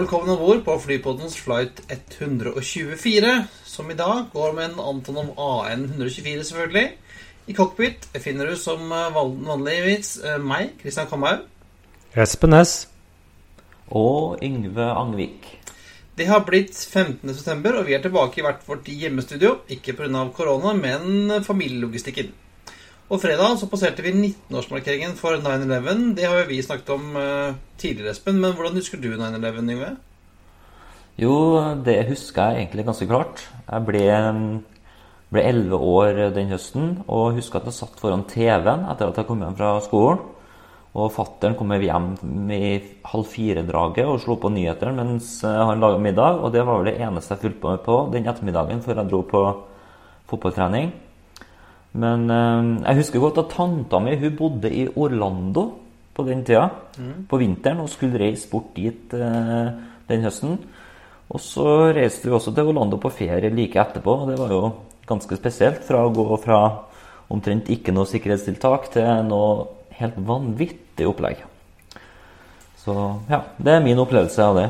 Og velkommen om bord på flypoddens flight 124, som i dag går med en Antonov AN 124, selvfølgelig. I cockpit finner du som eh, vanligvis eh, meg, Kristian Kamhaug. Espen S. Og Yngve Angvik. Det har blitt 15. september, og vi er tilbake i hvert vårt hjemmestudio. Ikke pga. korona, men familielogistikken. Og fredag så passerte vi 19-årsmarkeringen for 9-11. Det har jo vi snakket om eh, tidligere, Espen. Men hvordan husker du 9-11, Yngve? Jo, det husker jeg egentlig ganske klart. Jeg ble, ble 11 år den høsten og husker at jeg satt foran TV-en etter at jeg kom hjem fra skolen. Og fattern kom hjem i halv fire-draget og slo på nyhetene mens han laga middag. Og det var vel det eneste jeg fulgte med på den ettermiddagen før jeg dro på fotballtrening. Men eh, jeg husker godt at tanta mi hun bodde i Orlando på den tida. På vinteren og skulle reise bort dit eh, den høsten. Og så reiste vi også til Orlando på ferie like etterpå. og Det var jo ganske spesielt fra å gå fra omtrent ikke noe sikkerhetstiltak til noe helt vanvittig opplegg. Så ja, det er min opplevelse av det.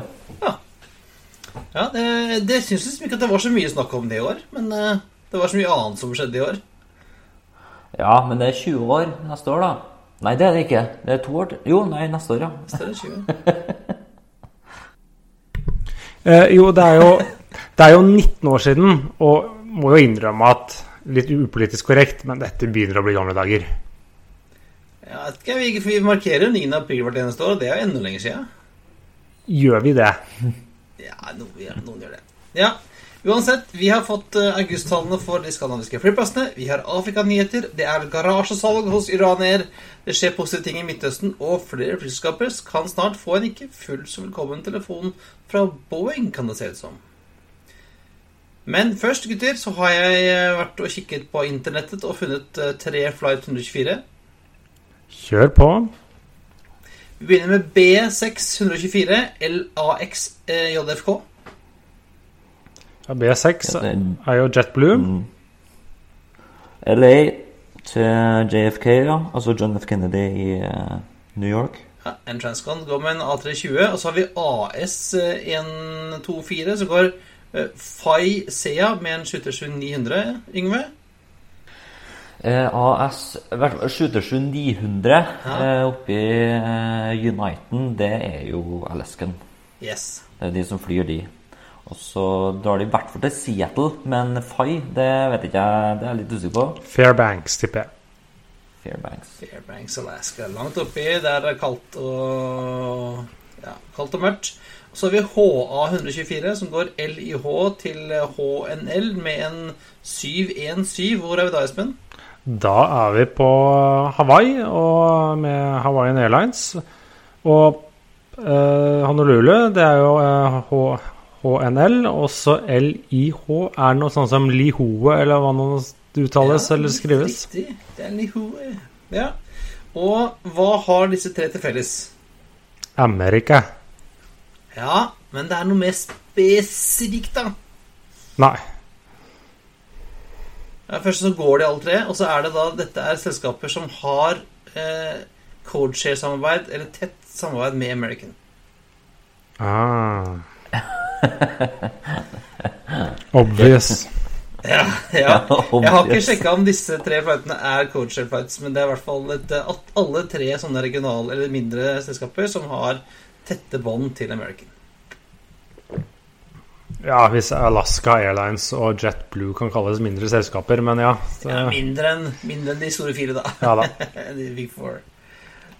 Ja, det, det syns liksom ikke at det var så mye snakk om det i år. Men eh, det var så mye annet som skjedde i år. Ja, men det er 20 år neste år, da. Nei, det er det ikke. Det er to år til. Jo, nei, neste år, ja. Neste det er 20. Eh, jo, det er jo, det er jo 19 år siden, og må jo innrømme at litt upolitisk korrekt, men dette begynner å bli gamle dager. Ja, vi, vi markerer 9. april hvert eneste år, og det er enda lenger siden. Gjør vi det? Ja, noen, noen gjør det. Ja, Uansett, vi har fått eh, augusttallene for de skandinaviske flyplassene. Vi har Afrika-nyheter. Det er garasjesalg hos iraner. Det skjer positive ting i Midtøsten, og flere flyselskaper kan snart få en ikke fullt så velkommen telefon fra Boeing, kan det se ut som. Men først, gutter, så har jeg eh, vært og kikket på internettet og funnet eh, tre Flight 124. Kjør på. Vi begynner med B624 LAXJFK. JFK. Ja, B6 Ja, det- er jo JetBlue. LA til JFK, ja. Altså John F. Kennedy i uh, New York. Ja, en Transcon går med en A320, og så har vi AS124, som går uh, Fay Sea med en 777-900, Yngve. Eh, AS i hvert fall 777-900 Ja. eh, oppi eh, Uniten, det er jo Alaskan. Yes. Det er de som flyr de. Og så drar de i hvert fall til Seattle, men Fay, det vet ikke jeg. Det er jeg litt usikker på. Fairbanks, tipper jeg. Fairbanks. Fairbanks, Alaska. Langt oppi, der det er kaldt og ja, kaldt og mørkt. Så har vi HA124, som går LIH til HNL med en 717. Hvor er vi da, Espen? Da er vi på Hawaii og med Hawaiian Airlines. Og eh, Honolulu, det er jo eh, H HNL. Og så LIH er noe sånn som Lihoe, eller hva nå det uttales Ja, eller skrives. Riktig. Det er Lihoe. Ja. Og hva har disse tre til felles? Amerika. Ja, men det er noe mer spesifikt, da. Nei. Ja, først så går de alle tre, og så er det da Dette er selskaper som har eh, codeshare-samarbeid, eller tett samarbeid med American. Ah. Obvious. Ja, ja. Jeg har ikke sjekka om disse tre flightene er codeshare flights, men det er i hvert fall et, eh, at alle tre sånne regionale eller mindre selskaper som har tette bånd til American. Ja, hvis Alaska Airlines og JetBlue kan kalles mindre selskaper, men ja. Det, Ja, mindre enn mindre enn de store fire, da. ja da. de big four.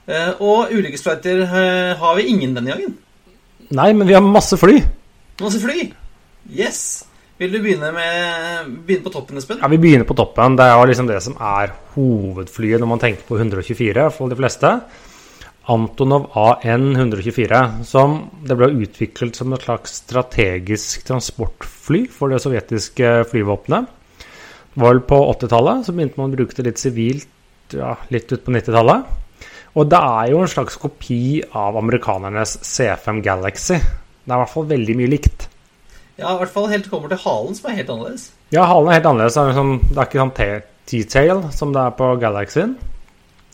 Eh, og ulykkesflighter eh, har vi ingen denne gangen. Nei, men vi har masse fly. Masse fly! Yes! Vil du begynne, med, begynne på toppen, Espen? Ja, Vi begynner på toppen. Det er jo liksom det som er hovedflyet når man tenker på 124 for de fleste. Antonov AN-124, som det ble utviklet som et slags strategisk transportfly for det sovjetiske flyvåpenet. Det var vel på 80-tallet, så begynte man å bruke det litt sivilt ja, litt ut på 90-tallet. Og det er jo en slags kopi av amerikanernes C5 Galaxy. Det er i hvert fall veldig mye likt. Ja, i hvert fall helt kommer til halen, som er helt annerledes. Ja, halen er helt annerledes. Det er, liksom, det er ikke sånn T-tail som det er på Galaxyen.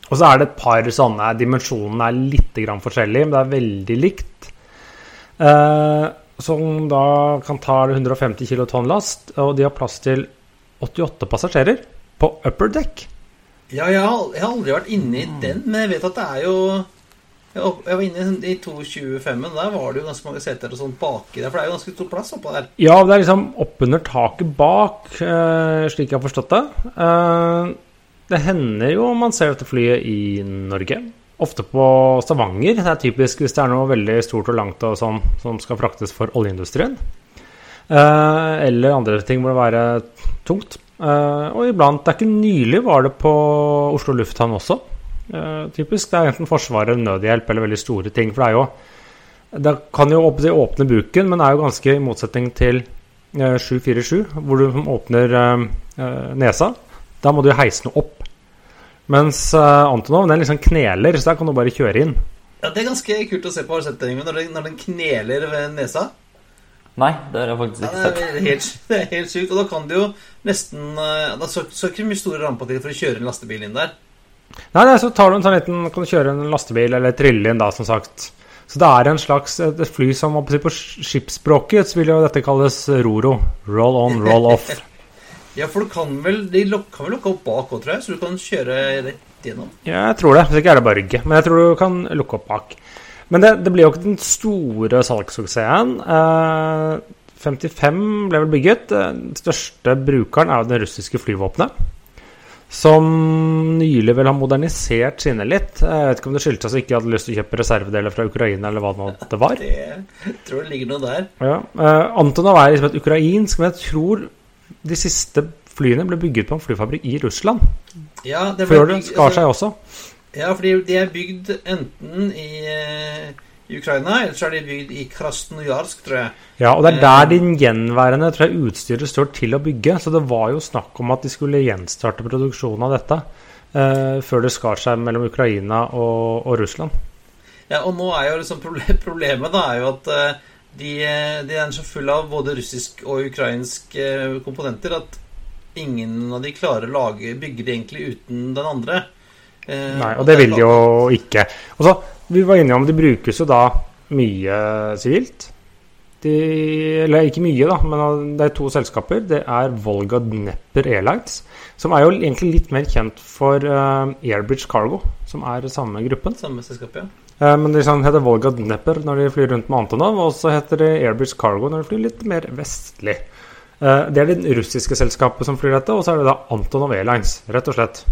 Og så er det et par sånne Dimensjonene er litt grann forskjellige, men det er veldig likt. Eh, som da kan ta 150 kilotonn last, og de har plass til 88 passasjerer på upper deck. Ja, jeg har, aldri vært inne i den, men jeg vet at det er jo Jeg var inne i 225-en. Der var det jo ganske mange seter og sånn baki der, for det er jo ganske stor plass oppå der. Ja, det er liksom oppunder taket bak, eh, slik jeg har forstått det. Eh, det hender jo man ser dette flyet i Norge. Ofte på Stavanger. Det er typisk hvis det er noe veldig stort og langt og sånn som skal fraktes for oljeindustrien. Eh, eller andre ting må det være tungt. Og iblant Det er ikke nylig var det på Oslo lufthavn også. Uh, typisk. Det er enten Forsvaret, nødhjelp eller veldig store ting. For det er jo Det kan jo åpne buken, men det er jo ganske i motsetning til uh, 747, hvor du åpner nesa. Da må du heise noe opp. Mens Antonov den liksom kneler, så der kan du bare kjøre inn. Ja, Det er ganske kult å se på. Når, den, når den kneler ved nesa? Nei, det har jeg faktisk ikke sett. Ja, det, er helt, det er helt sykt. Og da kan du jo nesten Da skal så ikke mye store ramper for å kjøre en lastebil inn der. Nei, nei, så tar du en sånn liten Kan du kjøre en lastebil eller trille inn, da, som sagt. Så det er en slags et fly som på skipsspråket så vil jo dette kalles roro. Roll on, roll off. ja, for du kan vel De kan vel lukke opp bak òg, tror jeg, så du kan kjøre rett gjennom? Ja, jeg tror det. Hvis ikke er det bare rygge. Men jeg tror du kan lukke opp bak. Men det, det blir jo ikke den store salgssuksessen. Eh, 55 ble vel bygget. Den største brukeren er jo det russiske flyvåpenet. Som nylig vel har modernisert sine litt. Jeg vet ikke om det skyldtes at de ikke hadde lyst til å kjøpe reservedeler fra Ukraina, eller hva det var. Det tror det ligger noe der. Ja. Uh, Antonov er liksom et ukrainsk, men jeg tror de siste flyene ble bygget på en flyfabrikk i Russland. Ja, det Før det skar seg også. Ja, fordi de er bygd enten i, eh, i Ukraina, eller så er de bygd i Krasnojarsk, tror jeg. Ja, og det er der din gjenværende tror jeg, utstyret står til å bygge. Så det var jo snakk om at de skulle gjenstarte produksjonen av dette eh, før det skar seg mellom Ukraina og, og, Russland. Ja, og nå er jo liksom problemet da, er jo at uh, de, de, er så fulle av både russisk og ukrainsk komponenter at ingen av de klarer å lage, bygge de egentlig uten den andre. Eh, Nei, og det vil de jo ikke. Og så, Vi var enige om de brukes jo da mye sivilt. De, eller ikke mye, da, men det er to selskaper. Det er Volga Dnepper Airlines, som er jo egentlig litt mer kjent for uh, Airbridge Cargo, som er samme gruppen. Samme selskap, ja. Uh, men de liksom heter Volga Dnepper når de flyr rundt med Antonov, og så heter det Airbridge Cargo når de flyr litt mer vestlig. Uh, det er det russiske selskapet som flyr dette, og så er det da Antonov Airlines, rett og slett.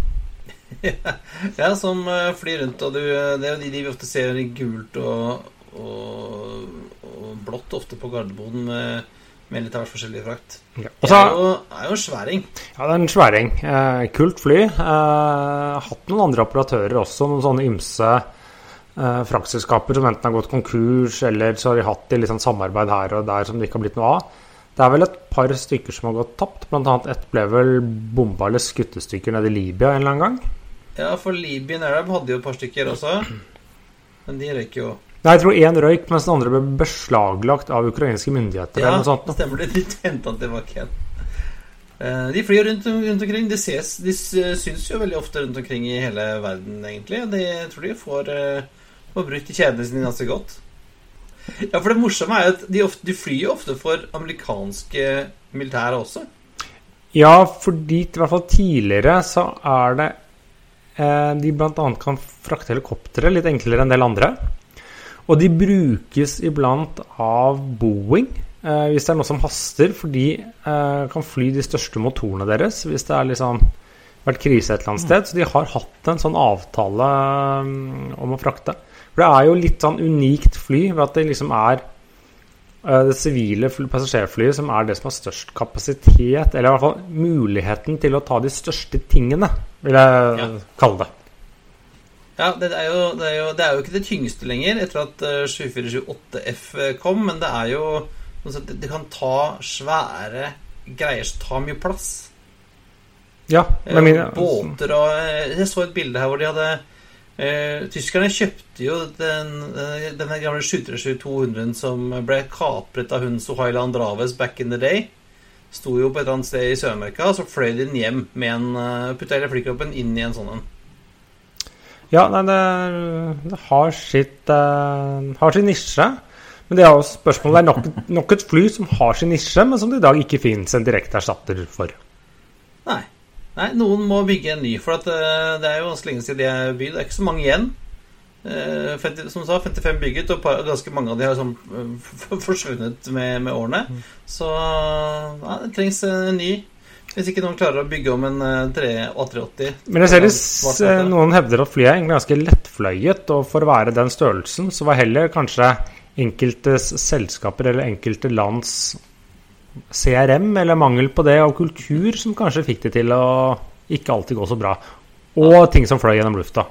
Ja, som eh, flyr rundt, og du, eh, det er jo de, de vi ofte ser i gult og, og, og, blått ofte på Gardermoen med, med litt av hvert forskjellig frakt. Ja. det er jo, er jo en sværing. Ja, det er en sværing. Eh, kult fly. Eh, hatt noen andre operatører også, noen sånne ymse eh, fraktselskaper som enten har gått konkurs, eller så har de hatt litt sånn samarbeid her og der som det ikke har blitt noe av. Det er vel et par stykker som har gått tapt. Blant annet ett ble vel bomba eller skutt i stykker nede i Libya en eller annen gang. Ja, for Libyan Arab hadde jo et par stykker også. Men de røyk jo. Nei, jeg tror én røyk, mens den andre ble beslaglagt av ukrainske myndigheter. Ja, eller noe sånt. stemmer det. De henta den tilbake igjen. Eh, de flyr rundt, rundt, omkring. De, ses, de syns jo veldig ofte rundt omkring i hele verden, egentlig. De, jeg tror de får, uh, får brukt kjedene sine ganske godt. Ja, for det morsomme er jo at de, ofte, de flyr jo ofte for amerikanske militære også. Ja, fordi i hvert fall tidligere så er det eh, De bl.a. kan frakte helikoptre litt enklere enn en del andre. Og de brukes iblant av Boeing eh, hvis det er noe som haster, for de eh, kan fly de største motorene deres hvis det har liksom vært krise et eller annet sted. Så de har hatt en sånn avtale um, om å frakte. For det er jo litt sånn unikt fly ved at det liksom er uh, det sivile passasjerflyet som er det som har størst kapasitet, eller i hvert fall muligheten til å ta de største tingene, vil jeg ja. kalle det. Ja, det er, jo, det, er jo, det er jo ikke det tyngste lenger etter at eh, 7478F kom, men det er jo sånn at Det kan ta svære greier som tar mye plass. Ja, men min, Båter og eh, Jeg så et bilde her hvor de hadde eh, Tyskerne kjøpte jo den, eh, denne gamle 737-200 som ble kapret av hun Suhaila Andraves back in the day. Sto jo på et eller annet sted i Sør-Amerika, så fløy de den hjem med en uh, Putta hele flykroppen inn i en sånn en. Ja, nei, det, det har sitt uh, har sin nisje. Men det er jo spørsmålet det er nok, nok et fly som har sin nisje, men som det i dag ikke fins en direkte erstatter for. Nei. Nei, noen må bygge en ny, for at, uh, det er jo ganske lenge siden de er bygd. Det er ikke så mange igjen. Uh, 50, som du sa, 55 bygget, og par, ganske mange av de har sånn, eh, forsvunnet med, med årene. Så ja, det trengs en ny. Hvis ikke noen klarer å bygge om en eh, 3 A380. Men jeg ser det, Svart s- flagg, da. noen hevder at flyet er ganske lettfløyet, og for å være den størrelsen, så var heller kanskje enkeltes selskaper eller enkelte lands CRM, eller mangel på det, og kultur, som kanskje fikk det til å ikke alltid gå så bra. Og ting som fløy gjennom lufta.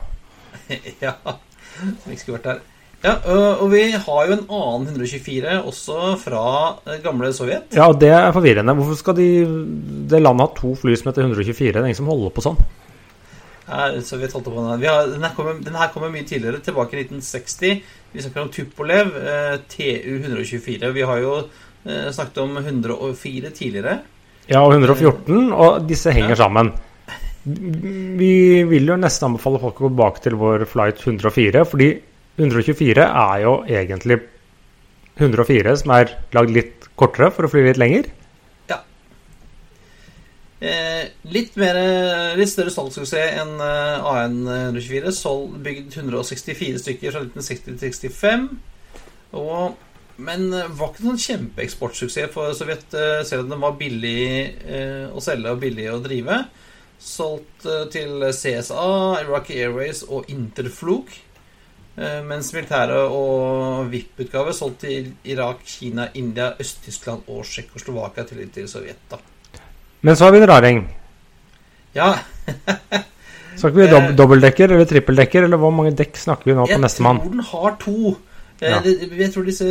ja, som ikke skulle vært der. Ja, og og vi har jo en annen 124 også fra eh, gamle Sovjet. Ja, og det er forvirrende. Hvorfor skal de, det landet ha to fly som heter 124? Det er ingen som holder på sånn. Ja, Sovjet holdt på med den. Vi har, den, her kommer, den her kommer mye tidligere, tilbake i 1960. Vi snakker om Tupolev, eh, TU 124. Vi har jo eh, snakket om 104 tidligere. Ja, og 114, og disse henger Ja. sammen. Vi vil jo nesten anbefale folk å gå tilbake til vår flight 104, fordi 124 er jo egentlig 104 som er lagd litt kortere for å fly litt lenger. Eh, litt, mer, litt større salgssuksess enn eh, AN 124. Solgt, bygd 164 stykker fra 1960 til 65. Og, men eh, var ikke noen kjempeeksportsuksess for Sovjet, eh, selv om den var billig eh, å selge og billig å drive. Solgt til CSA, Iraqi Airways og Interflug. Mens militære og VIP-utgave solgt til Irak, Kina, India, Øst-Tyskland og Tsjekkoslovakia til, til Sovjet. da Men så har vi en raring. Ja, Snakker vi dob dobbeltdekker eller trippeldekker, eller hvor mange dekk snakker vi nå på jeg neste tror den har to. Eh, Ja. Jeg tror disse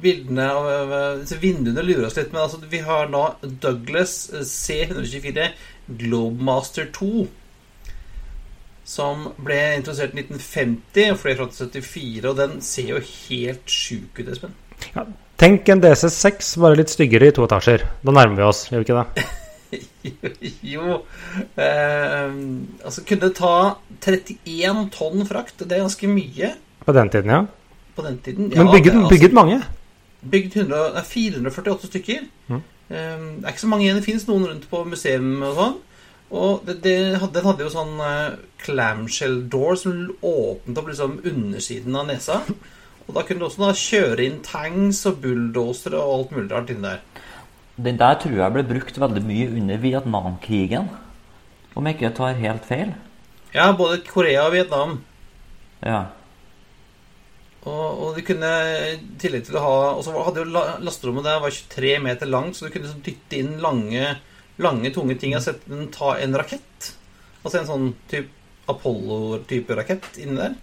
bildene av disse vinduene lurer oss litt. Men altså, vi har nå Douglas C124 Globemaster 2. Som ble introdusert i 1950 og fløy fra 1974. Og den ser jo helt sjuk ut, Espen. Tenk en DC6, bare litt styggere i to etasjer. Da nærmer vi oss, gjør vi ikke det? jo eh, Altså, kunne det ta 31 tonn frakt. Det er ganske mye På den tiden, ja. På den tiden. Men Ja, bygget, det altså- bygget mange. Bygd 100, 448 stykker. Mm. Um, det er ikke så mange igjen. Det fins noen rundt på museum og sånn. Og det, det, hadde- den hadde jo sånn uh, clamshell door som åpnet opp liksom undersiden av nesa. Og da kunne du også da kjøre inn tanks og bulldosere og alt mulig rart inni der. Den der tror jeg ble brukt veldig mye under Vietnamkrigen. Om jeg ikke tar helt feil. Ja, både Korea og Vietnam. Ja. Og, og de kunne i tillegg til å ha Og så hadde jo lasterommet der var 23 meter langt, så du kunne liksom dytte inn lange, lange tunge ting og sett den, ta en rakett. Altså en sånn type Apollo-type rakett inni der.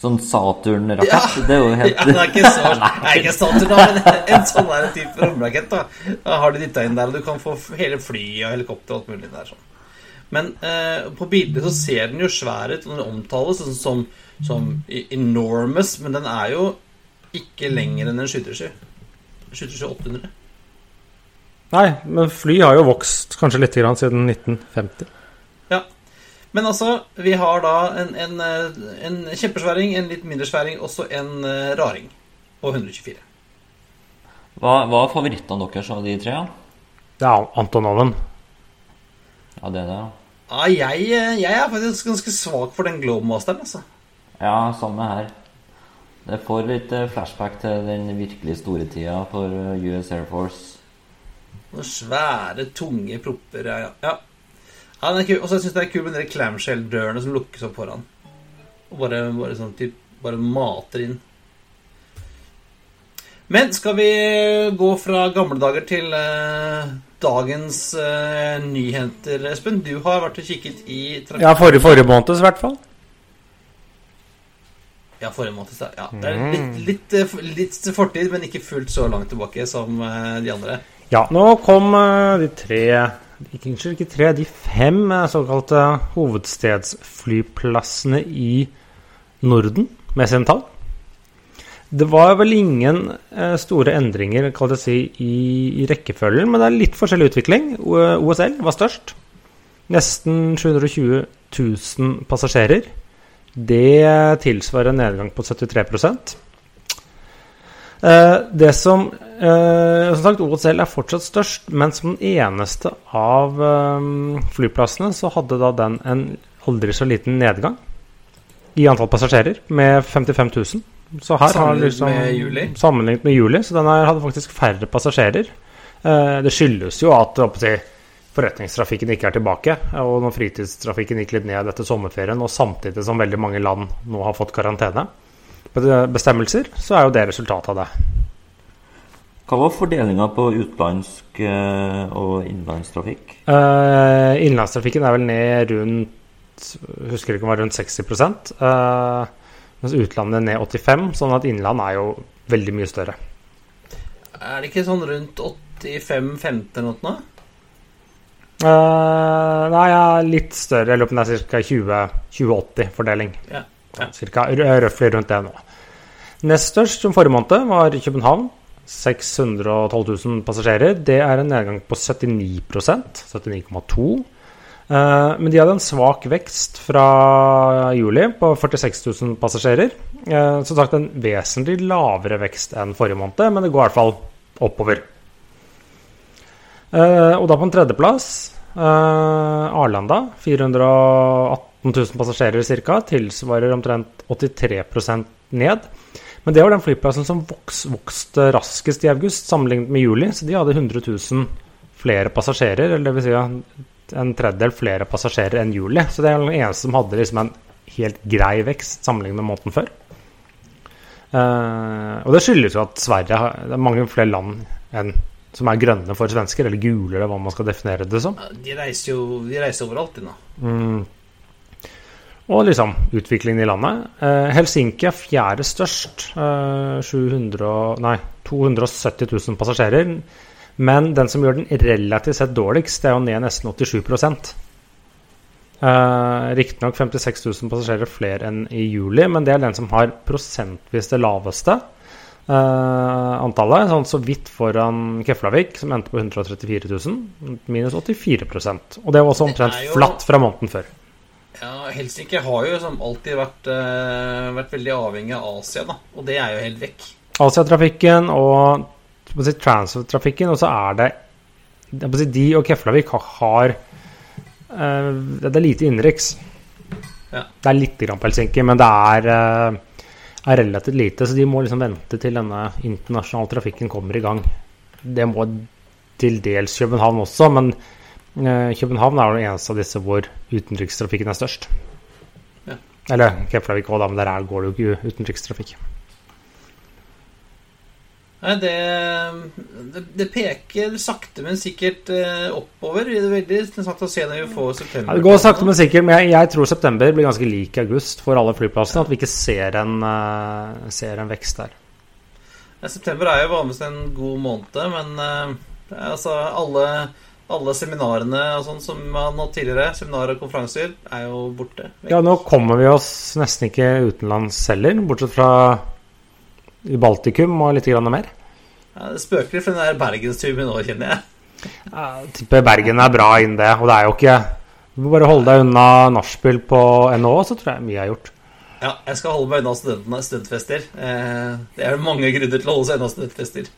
Sånn Saturn-rakett. Det er jo helt Ja, det er ikke så Nei, ikke Saturn, men en sånn der type romrakett. Da Da har de dytta inn der, og du kan få hele flyet og helikopter og alt mulig der. sånn Men eh, på bildet så ser den jo svær ut, og den omtales sånn som, som i- enormous, men den er jo ikke lenger enn en 737. 737 800. Nei, men fly har jo vokst kanskje litt grann siden 1950. Ja. Men altså, vi har da en, en, eh, en kjempesværing, en litt mindre sværing, også en eh, raring på 124. Hva, hva er favorittene deres av de tre? Det er Antonoven. Ja, det er det, ja. Ja, jeg, eh, jeg er faktisk ganske svak for den Globemasteren, altså. Ja, samme her. Det får litt eh, flashback til den virkelig store tida for eh, US Air Force. Noen svære, tunge propper. Ja, ja. ja. ja den er kul. Og så syns jeg det er kult med de clamshell-dørene som lukkes opp foran. Og bare, bare sånn typ, bare mater inn. Men skal vi gå fra gamle dager til, eh, dagens eh, nyheter, Espen. Du har vært og kikket i. Ja, forrige, forrige måneds, i hvert fall. Ja, forrige måned. Ja, det er litt, litt, eh, litt fortid, men ikke fullt så langt tilbake som eh, de andre. Ja, nå kom eh, de tre ikke, ikke tre, de fem såkalte hovedstedsflyplassene i Norden med sine tall. Det var vel ingen store endringer kan jeg si, i, i rekkefølgen, men det er litt forskjellig utvikling. OSL var størst. Nesten 720 000 passasjerer. Det tilsvarer en nedgang på 73 Eh, det som eh, Som sagt, OSL er fortsatt størst, men som den eneste av eh, flyplassene så hadde da den en aldri så liten nedgang i antall passasjerer, med 55 000. Så her har Sammenlignet liksom, med juli? Sammenlignet med juli, så den her hadde faktisk færre passasjerer. Det skyldes jo at forretningstrafikken ikke er tilbake, og når fritidstrafikken gikk litt ned etter sommerferien, og samtidig som veldig mange land nå har fått karantene bestemmelser, så er jo det resultatet av det. Hva var fordelinga på utenlandsk eh, og innenlandstrafikk? Uh, innenlandstrafikken er vel ned rundt Husker ikke om det var rundt 60 uh, mens utlandet er ned 85 sånn at innland er jo veldig mye større. Er det ikke sånn rundt 85-15 eller noe? Uh, nei, er litt større. Jeg lurer på om det er ca. 20-80-fordeling. Ja. ja. Cirka røftlig rundt det nå. Nest størst som forrige måned var København. 612 000 passasjerer. Det er en nedgang på 79% 79,2 Eh, Men de hadde en svak vekst fra juli på 46 000 passasjerer. Eh, Som sagt en vesentlig lavere vekst enn forrige måned, men det går i hvert fall oppover. Eh, Og da på en tredjeplass eh, Arlanda. 418 000 passasjerer ca. Tilsvarer omtrent 83% ned. Men det var den flyplassen som voks, vokste raskest i august sammenlignet med juli. Så de hadde 100 000 flere passasjerer, eller dvs. Si en tredjedel flere passasjerer enn juli. Så det er den eneste som hadde liksom en helt grei vekst sammenlignet med måneden før. Eh, og det skyldes jo at Sverige har mange flere land enn som er grønne for svensker, eller gule, eller hva man skal definere det som. De reiser jo de reiser overalt, de nå. Mm. Og liksom utviklingen i landet. Eh, Helsinki er fjerde størst. Eh, 700, nei, 270 000 passasjerer. Men den som gjør den relativt sett dårligst, det er jo ned nesten 87 eh, Riktignok 56 000 passasjerer flere enn i juli, men det er den som har prosentvis det laveste antallet. Sånn så vidt foran Keflavik, som endte på 134 000, minus 84% Og det var også omtrent jo- flatt fra måneden før. Ja, Helsinki har jo som alltid vært, eh, vært veldig avhengig av Asia, da. Og det er jo helt vekk. Asiatrafikken og si, transfertrafikken, og så er det si, De og Keflavik har, eh, Det er lite innenriks. Ja. Det er litt grann på Helsinki, men det er, eh, er relativt lite. Så de må liksom vente til denne internasjonale trafikken kommer i gang. Det må til dels København også, men eh, København er jo den eneste av disse hvor utenrikstrafikken er størst. Ja. Eller Keflavik òg, men der er, går det jo ikke utenrikstrafikk. Nei, det, det, det peker sakte, men sikkert eh, oppover. Det er veldig interessant å se når vi får september. Ja, det går sakte, men sikkert. Men jeg, jeg tror september blir ganske lik august for alle flyplassene. At vi ikke ser en, eh, ser en vekst der. Ja, september er jo vanligvis en god måned, men eh, altså alle, alle seminarene og sånn som man har hatt tidligere, seminarer og konferanser, er jo borte. Vekst. Ja, nå kommer vi oss nesten ikke utenlands heller, bortsett fra i Baltikum og litt grann mer. Ja, det spøker litt for den der bergensturen nå, kjenner jeg. Jeg tipper Bergen er bra innen det, og det er jo ikke Du må bare holde deg unna nachspiel på NHO, så tror jeg mye er gjort. Ja, jeg skal holde meg unna studentene, studentfester. Eh, det er mange grunner til å holde seg unna studentfester.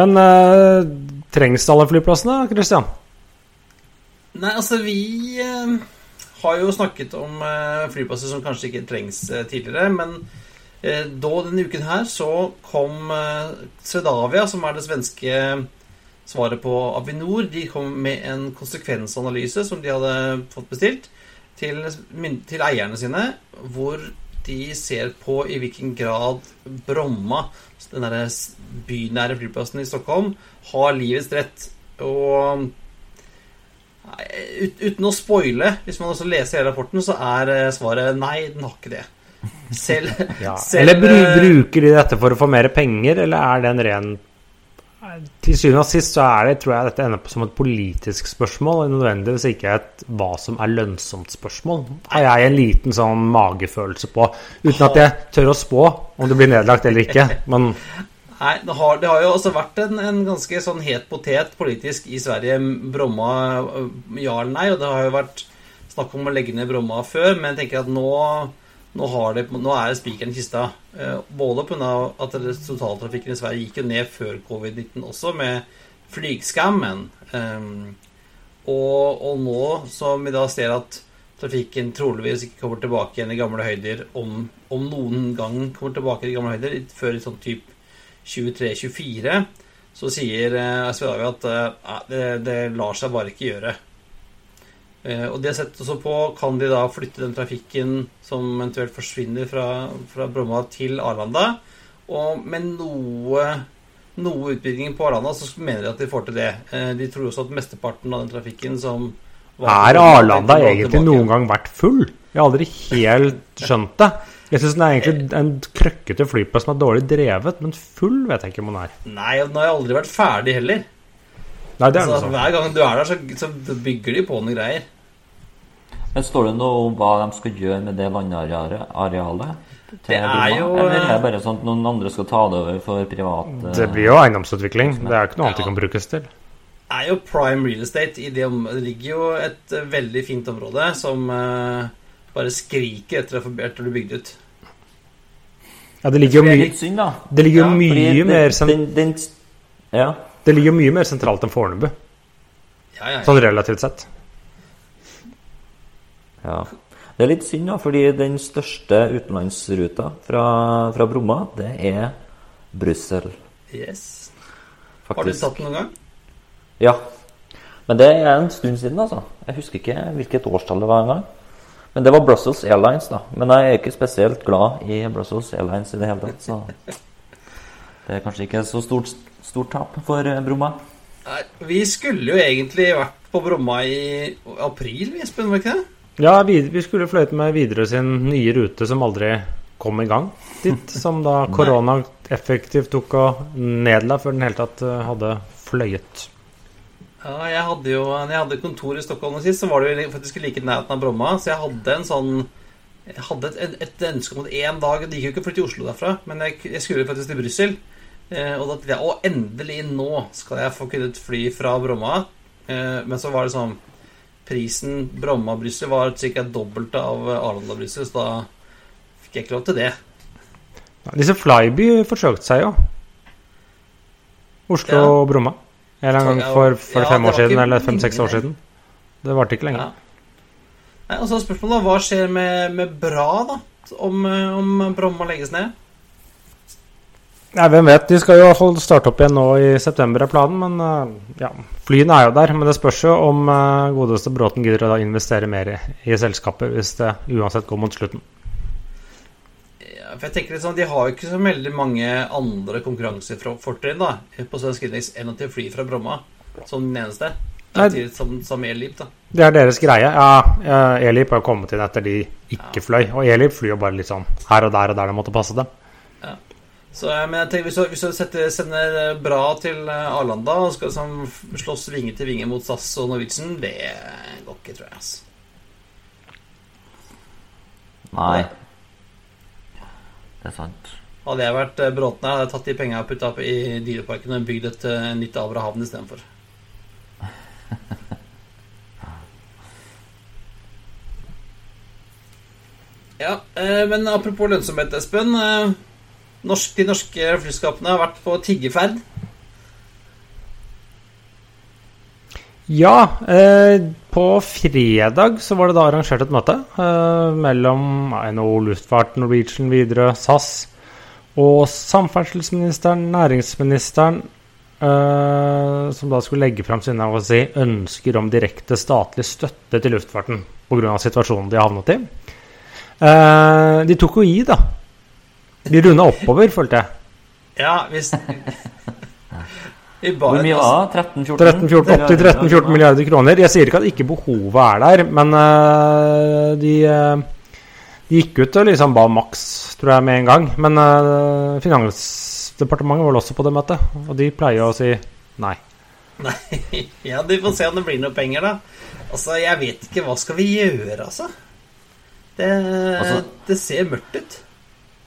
Men eh, trengs alle flyplassene, Christian? Nei, altså vi eh, har jo snakket om eh, flyplasser som kanskje ikke trengs eh, tidligere, men eh, da denne uken her så kom Swedavia, som er det svenske svaret på Avinor, de kom med en konsekvensanalyse som de hadde fått bestilt til, til eierne sine, hvor de ser på i hvilken grad Bromma, den derre bynære flyplassen i Stockholm, har livets rett. Og ut, uten å spoile, hvis man også leser hele rapporten, så er eh, svaret nei, den har ikke det. Selv, Ja. selv Eller eh, bruker de dette for å få mer penger, eller er det en ren Til syvende og sist så er det, tror jeg dette ender på som et politisk spørsmål, og nødvendigvis ikke et hva som er lønnsomt spørsmål. Har jeg en liten sånn magefølelse på, uten at jeg tør å spå om det blir nedlagt eller ikke. Men Nei, det har, det har jo også vært en, en ganske sånn het potet politisk i Sverige. Bromma øh, ja eller nei, og det har jo vært snakk om å legge ned Bromma før, men jeg tenker at nå, nå, det, nå er det spikeren i kista. Eh, Både pga. at totaltrafikken i Sverige gikk jo ned før covid-19 også, med flygskammen. Um, og, og nå som vi da ser at trafikken troligvis ikke kommer tilbake igjen i gamle høyder, om, om noen gang kommer tilbake i gamle høyder, før i sånn type 23-24, så sier eh, at eh, det, det lar seg bare ikke gjøre. Eh, og de har sett også på kan de da flytte den trafikken som eventuelt forsvinner fra, fra Bromma til Arlanda. Og med noe, noe utbygging på Arlanda så mener de at de får til det. De tror også at mesteparten av den trafikken som var- er Arlanda egentlig noen gang vært full? Jeg har aldri helt skjønt det. Jeg syns den er egentlig en krøkkete flyplass som er dårlig drevet, men full vet jeg ikke om den er. Nei, og den har aldri vært ferdig heller. Nei, det er altså, sånn. hver gang du er der, så, så bygger de på noen greier. Men står det noe om hva de skal gjøre med det landarealet? Det er jo, Eller er det eh, bare sånn at noen andre skal ta det over for private Det blir jo eiendomsutvikling. Det er jo ikke noe annet det kan brukes til. Det er jo prime real estate. I det, det ligger jo et eh, veldig fint område som eh, bare skriker etter å bli bygd ut. Ja, det ligger jo mye, synd, det ligger jo Ja, mye Fordi mer den, sen, den, den, Ja. Det ligger jo mye mer sentralt enn Fornebu, Ja, ja, ja. sånn relativt sett. Ja. Det er litt synd, da, fordi den største utenlandsruta fra, fra Bromma, det er Brussel, Yes. Har du tatt den noen gang? Ja. Men det er en stund siden, altså. Jeg husker ikke hvilket årstall det var engang. Men det var Brussels Airlines, da. Men jeg er ikke spesielt glad i Brussels Airlines i det hele tatt, så det er kanskje ikke så stort, stort tap for eh, Bromma. Nei, vi skulle jo egentlig vært på Bromma i april, vi, Espen, var ikke det? Ja, vi, vi skulle fløyte med Widerøe sin nye rute som aldri kom i gang dit. Som da korona effektivt tok og nedla før den hele tatt eh, hadde fløyet. Ja, jeg hadde jo Når jeg hadde kontor i Stockholm sist, så var det jo faktisk like nærheten av Bromma, så jeg hadde en sånn Jeg hadde et, et ønske om at en dag Det gikk jo ikke å flytte til Oslo derfra, men jeg, jeg skulle faktisk til Brussel. Eh, og da tenkte jeg å, endelig nå skal jeg få kunnet fly fra Bromma. Eh, men så var det sånn Prisen Bromma-Brussel var ca. dobbelt av Arlanda-Brussel, så da fikk jeg ikke lov til det. Disse Flyby forsøkte seg jo. Oslo og Bromma. En eller annen gang for, for Ja, fem år siden, eller fem-seks år siden. Det varte ikke lenge. Ja. Nei, og så er spørsmålet hva skjer med, med Bra, da? Om, eh, om Bromma legges ned? Nei, hvem vet. De skal jo i hvert fall starte opp igjen nå i september, er planen. Men eh, ja, flyene er jo der. Men det spørs jo om eh, godeste Bråten gidder å investere mer i, i selskapet hvis det uansett går mot slutten. Ja, for jeg tenker litt sånn, De har jo ikke så veldig mange andre konkurransefortrinn da, på svensk indeks enn at de flyr fra Bromma som den eneste. Samtidig som, som Elip, da. Det er deres greie. Ja, Elip har kommet inn etter de ikke fløy. Og Elip flyr jo bare litt sånn her og der og der det måtte passe dem. Så, eh, men jeg tenker, hvis du, hvis du setter, sender Bra til eh, Arlanda og skal sånn, slåss vinge til vinge mot SAS og Norwegian, det går ikke, tror jeg. Altså. Nei. Det er sant. Hadde jeg vært eh, Bråten her, hadde jeg tatt de pengene og putta i Dyreparken og bygd et eh, nytt Abrahavn istedenfor. Ja, eh, men apropos lønnsomhet, Espen. de norske flyskapene har vært på tiggeferd. Ja, eh, på fredag så var det da arrangert et møte eh, mellom NHO Luftfart, Norwegian, Widerøe, SAS og samferdselsministeren, næringsministeren, eh, som da skulle legge fram sine si, ønsker om direkte statlig støtte til luftfarten pga. situasjonen de har havnet i. Eh, de tok jo i, da. De runda oppover, følte jeg. Ja, hvis Hvor mye var det? 13-14? 13-14, opp til 13-14 milliarder kroner. Jeg sier ikke at ikke behovet er der, men uh, de, eh, de gikk ut og liksom ba maks, tror jeg, med en gang. Men uh, Finansdepartementet var vel også på det møtet, og de pleier å si nei. Nei, ja, de får se om det blir noe penger, da. Altså, jeg vet ikke. Hva skal vi gjøre, altså? Det, Altså- det ser mørkt ut.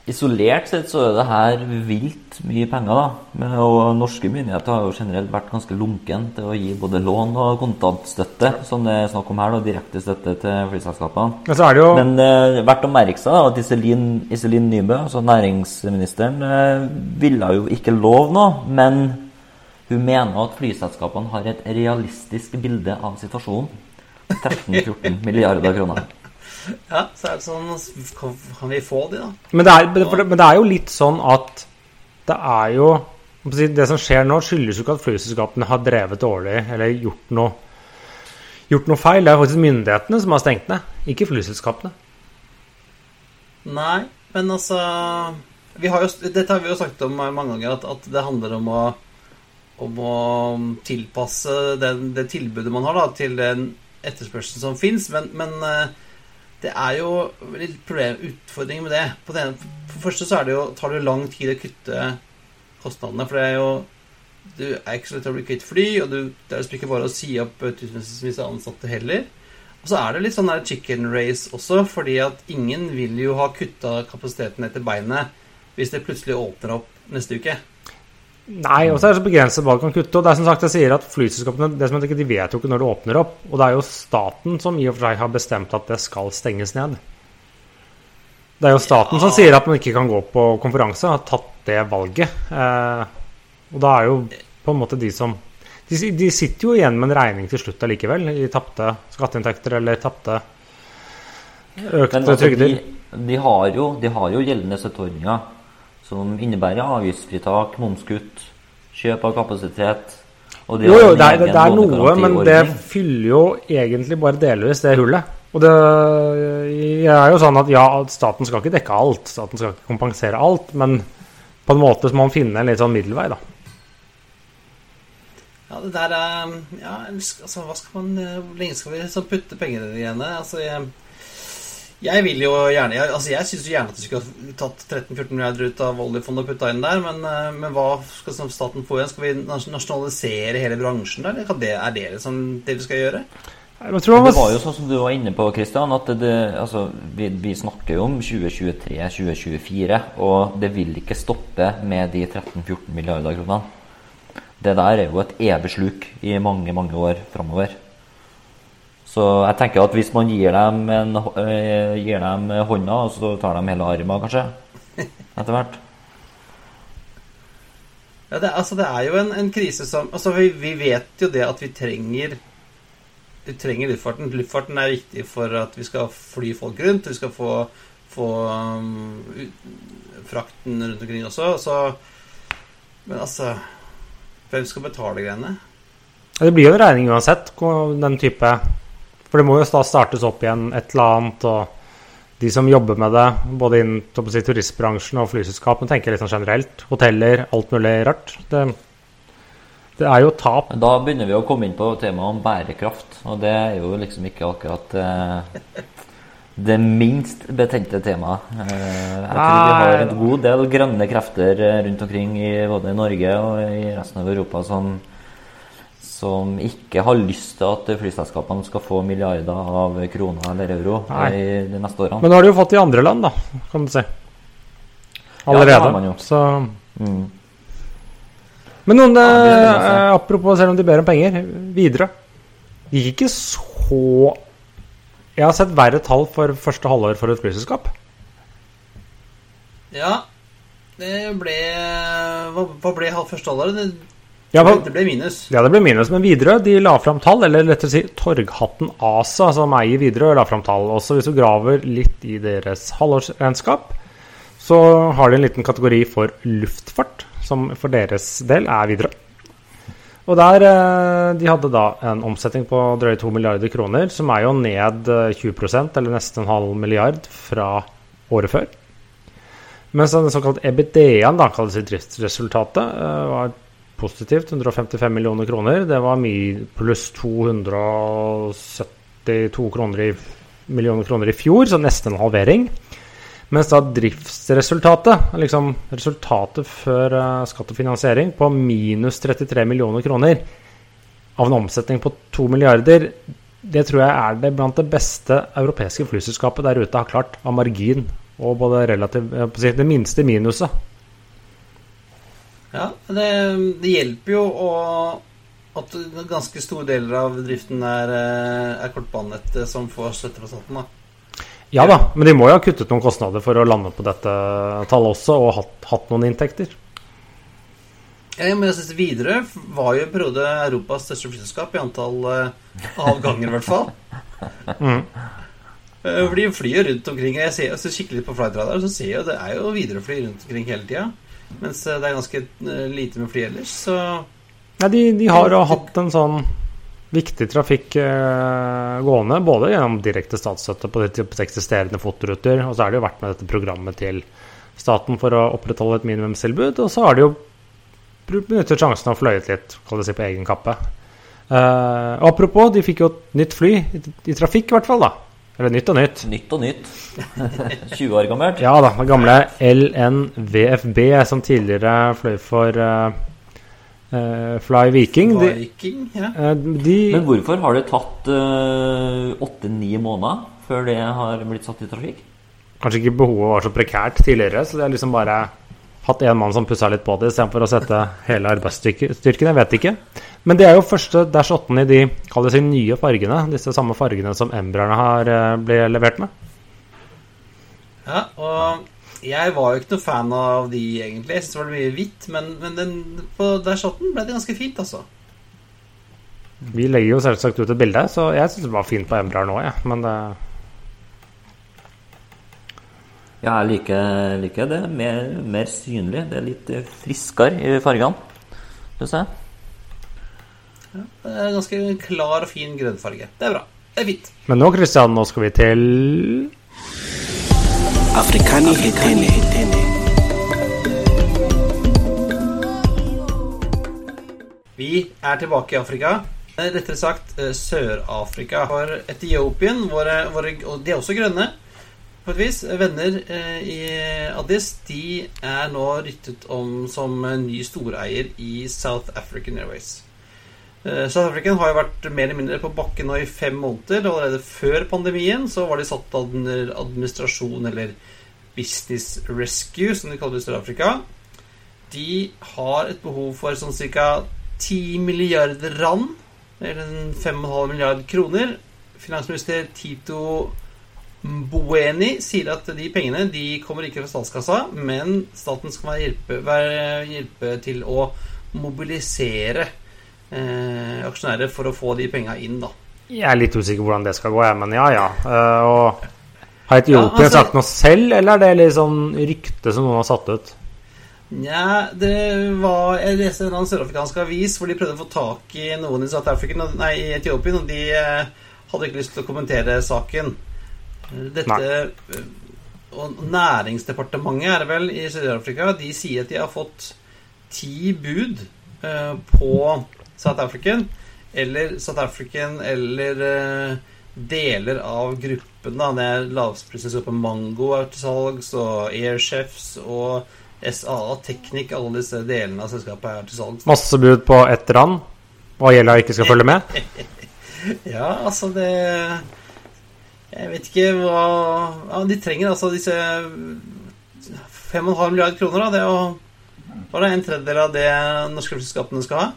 Isolert sett så er det her vilt mye penger, da. Og norske myndigheter har jo generelt vært ganske lunken til å gi både lån og kontantstøtte, som det er snakk om her, da, direkte støtte til flyselskapene. Men jo Men eh, verdt å merke seg da, at Iselin, Iselin Nybø, altså næringsministeren, eh, ville jo ikke love noe, men hun mener at flyselskapene har et realistisk bilde av situasjonen. 13-14 milliarder kroner. Ja, så er det sånn Kan, kan vi få de, da? Men det, er, men det er jo litt sånn at det er jo Det som skjer nå, skyldes jo ikke at flyselskapene har drevet dårlig eller gjort noe, gjort noe feil. Det er faktisk myndighetene som har stengt ned, ikke flyselskapene. Nei, men altså vi har jo, Dette har vi jo sagt om mange ganger, at, at det handler om å, om å tilpasse den, det tilbudet man har, da, til den etterspørselen som fins. Men, men eh, det er jo litt problem, utfordringer med det. På det ene, for det første så er det jo, tar det jo lang tid å kutte kostnadene. For det er jo Du er ikke så lett å bli kvitt fly, og du, det er jo ikke bare å si opp tusenvis av ansatte heller. Og så er det litt sånn der chicken race også, fordi at ingen vil jo ha kutta kapasiteten etter beinet hvis det plutselig åpner opp neste uke. Nei, og så er det så begrenset hva du kan kutte. Og det er som sagt, jeg sier at flyselskapene det som at de vet jo ikke når det åpner opp. Og det er jo staten som i og for seg har bestemt at det skal stenges ned. Det er jo staten som sier at man ikke kan gå på konferanse, har tatt det valget. Eh, og da er jo på en måte de som de, de sitter jo igjen med en regning til slutt allikevel, i tapte skatteinntekter eller tapte økte altså, trygder. de, de, har jo, de har jo gjeldende støtteordninger som innebærer avgiftsfritak, momskutt, kjøp av kapasitet. Og de Jo, jo, det er, det er noe, men det fyller jo egentlig bare delvis det hullet. Og det er jo sånn at ja, staten skal ikke dekke alt, staten skal ikke kompensere alt, men på en måte så må man finne en litt sånn middelvei, da. Ja, det der er Ja, altså, hva skal man eh, Hvor lenge skal vi så putte pengene i henne? Altså, jeg, jeg vil jo gjerne jeg, Altså, jeg syns jo gjerne at du skulle ha tatt 13-14 milliarder ut av oljefondet og putta inn der, men, eh, men hva skal staten få igjen? Skal vi nasjonalisere hele bransjen, der? Eller det, er det liksom det vi skal gjøre? Det var jo sånn som du var inne på, Kristian, at det, det, altså, vi, vi snakker jo om 2023-2024, og det vil ikke stoppe med de 13-14 milliarder kronene. Det der er jo et evig sluk i mange, mange år framover. Så jeg tenker at hvis man gir dem, en, øh, gir dem hånda, så tar de hele armen, kanskje, etter hvert. Ja, det, altså, det er jo en, en krise som Altså, vi, vi vet jo det at vi trenger Vi trenger luftfarten. Luftfarten er viktig for at vi skal fly folk rundt. Vi skal få, få um, frakten rundt omkring også. Så Men altså Hvem skal betale greiene? det blir jo en regning uansett, den type For det må jo da startes opp igjen et eller annet, og de som jobber med det, både innen si, turistbransjen og flyselskapene, tenker litt sånn generelt. Hoteller, alt mulig rart. Det, det er jo tap. Da begynner vi å komme inn på temaet om bærekraft, og det er jo liksom ikke akkurat eh, det minst betente temaet. Eh, jeg tror vi har en god del grønne krefter eh, rundt omkring i både Norge og i resten av Europa som, som ikke har lyst til at flyselskapene skal få milliarder av kroner eller euro Nei. i de neste årene. Men nå har de jo fått i andre land, da, kan du si. Ja, det har man jo. Så Mm. Men noen, Ja, det det eh, apropos selv om de ber om penger, videre. Det gikk ikke så Jeg har sett verre tall for første halvår for et flyselskap. Ja, det ble Hva, hva ble halv første halvår? Ja, det, men- det ble minus. Ja, det ble minus, men Widerøe de la fram tall, eller lettere si Torghatten ASA, som eier Widerøe, la fram tall. Også hvis du graver litt i deres halvårsregnskap, så har de en liten kategori for luftfart, som for deres del er Widerøe. Og der eh, De hadde da en omsetning på drøye 2 milliarder kroner, som er jo ned eh, 20% eller nesten en halv milliard, fra året før. Mens den såkalte EBITDA-en, da kalles driftsresultatet, eh, var positivt. 155 millioner kroner. Det var mye pluss 272 kroner i, millioner kroner i fjor, så nesten en halvering. Mens da driftsresultatet, liksom resultatet før uh, skatt og finansiering, på minus 33 millioner kroner av en omsetning på 2 milliarder, det tror jeg er det blant det beste europeiske flyselskapet der ute har klart, av margin og både relativt Det minste minuset. Ja, det, det hjelper jo å, at ganske store deler av driften er, eh, er kortbanenettet som får støtte fra staten. da. Ja da, men de må jo ha kuttet noen kostnader for å lande på dette tallet også, og hatt, hatt noen inntekter. Ja, men jeg synes Widerøe var jo en periode Europas største flyselskap i antall uh, avganger, i hvert fall. Mm. Uh, for de flyr rundt omkring. Jeg ser, så kikker litt på flightradar, så ser jeg det er jo Widerøe-fly rundt omkring hele tida. Mens uh, det er ganske lite med fly ellers, så Nei, de, de har hatt en sånn viktig trafikk eh, gående, både gjennom direkte statsstøtte på de eksisterende fotoruter, og så har det jo vært med dette programmet til staten for å opprettholde et minimumstilbud, og så har de jo benyttet sjansen og fløyet litt, kall det si, på egen kappe. Eh, apropos, de fikk jo et nytt fly, i, i trafikk i hvert fall, da. Eller nytt og nytt. Nytt og nytt. 20 år gammelt. Ja da. Det gamle LNVFB, som tidligere fløy for uh, Uh, Fly Viking. Viking de, ja. uh, de, Men hvorfor har det tatt åtte-ni uh, måneder før det har blitt satt i trafikk? Kanskje ikke behovet var så prekært tidligere, så det har liksom bare hatt én mann som pussa litt på det istedenfor å sette hele arbeidsstyrken. Jeg vet ikke. Men det er jo første Dash 8 i de kall det seg nye fargene. Disse samme fargene som Embraerne har ble levert med. Ja, og jeg var jo ikke noe fan av de, egentlig. Jeg syntes det var mye hvitt. Men, men den, på Dash 8 ble det ganske fint, altså. Vi legger jo selvsagt ut et bilde, så jeg syns det var fint på Embraer nå, jeg. Ja. Men det Ja, jeg liker, liker det. Mer, mer, synlig. Det er litt friskere i fargene, syns jeg. Ja, det er ganske klar og fin grønnfarge. Det er bra. Det er fint. Men nå, Kristian, nå skal vi til Afrikani hetene. Vi er tilbake i Afrika. Rettere sagt Sør-Afrika. For Etiopien, våre, våre, og de er også grønne på et vis, venner i Addis, de er nå ryttet om som ny storeier i South African Airways. South African har jo vært mer eller mindre på bakken nå i fem måneder. Allerede før pandemien så var de satt under administrasjon, eller Business Rescue, som de kaller det i Sør-Afrika. De har et behov for sånn ca. 10 milliarder rand, eller 5,5 milliard kroner. Finansminister Tito Mboweni sier at de pengene de kommer ikke fra statskassa, men staten skal hjelpe, hjelpe til å mobilisere eh, aksjonærer for å få de penga inn, da. Jeg er litt usikker på hvordan det skal gå, jeg, men ja, ja. Uh, og har Etiopia ja, altså, sagt noe selv, eller er det litt sånn rykte som noen har satt ut? Nja, det var Jeg leste en sørafrikansk avis hvor de prøvde å få tak i noen i South Africa, nei, i Etiopien, og de eh, hadde ikke lyst til å kommentere saken. Dette nei. Og Næringsdepartementet er det vel i Sør-Afrika. De sier at de har fått ti bud på South African, eller South African, eller uh, deler av gruppen. da Det er lavprisselskapet Mango er til salgs, og Airchefs og SAA Teknikk. Alle disse delene av selskapet er til salgs. Masse bud på ett rand, og gjelda ikke skal følge med? ja, altså det Jeg vet ikke hva ja, De trenger altså disse 5,5 milliarder kroner. Da. Det er jo bare en tredjedel av det norske selskapene skal ha.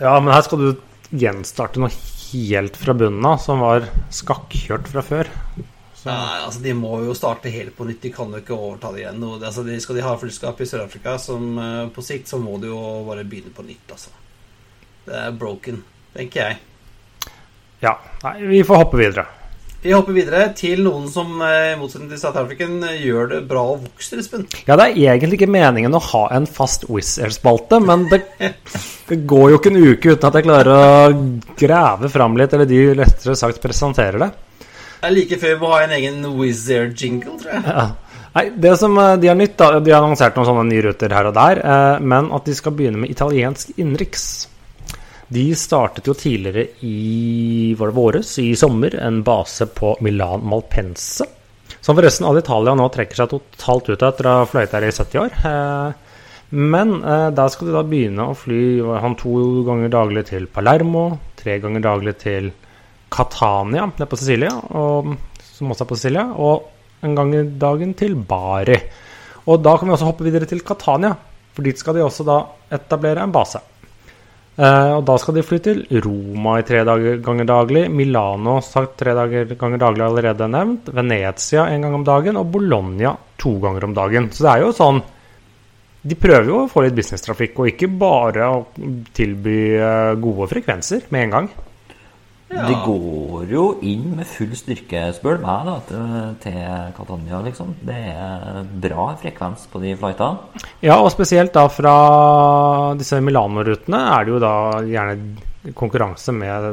Ja, men her skal du gjenstarte noe helt fra bunnen av, som var skakkjørt fra før. Så. Nei, altså De må jo starte helt på nytt. De kan jo ikke overta det igjen. Og, altså, de, skal de ha flyskap i Sør-Afrika Som på sikt, så må de jo bare begynne på nytt. Altså. Det er broken, tenker jeg. Ja. Nei, vi får hoppe videre. Vi hopper videre til noen som eh, i motsetning til South African eh, gjør det bra og vokser, Espen. Ja, det er egentlig ikke meningen å ha en fast Wizz Air-spalte, men det, det går jo ikke en uke uten at jeg klarer å grave fram litt, eller de lettere sagt presenterer det. Det er like før vi må ha en egen Wizz Air-jingle, tror jeg. Ja. Nei, det som eh, De har nytt, da, de har annonsert noen sånne nye ruter her og der, men at de skal begynne med italiensk innenriks. De startet jo tidligere i var det våres, i sommer, en base på Milan Malpense. Som forresten all Italia nå trekker seg totalt ut etter å ha fløyet her i 70 år. Eh, Men eh, der skal de da begynne å fly han to ganger daglig til Palermo, tre ganger daglig til Catania nede på Sicilia, og, som også er på Sicilia, og en gang i dagen til Bari. Og da kan vi også hoppe videre til Catania, for dit skal de også da etablere en base. Eh, og da skal de fly til Roma i tre dager, ganger daglig. Milano sagt tre dager, ganger daglig allerede nevnt. Venezia en gang om dagen. Og Bologna to ganger om dagen. Så det er jo sånn De prøver jo å få litt businesstrafikk, og ikke bare å tilby eh, gode frekvenser med en gang. Ja. De går jo inn med full styrke, spør du meg, da, til, til Catania, liksom. Det er bra frekvens på de flightene. Ja, og spesielt da fra disse Milano-rutene er det jo da gjerne konkurranse med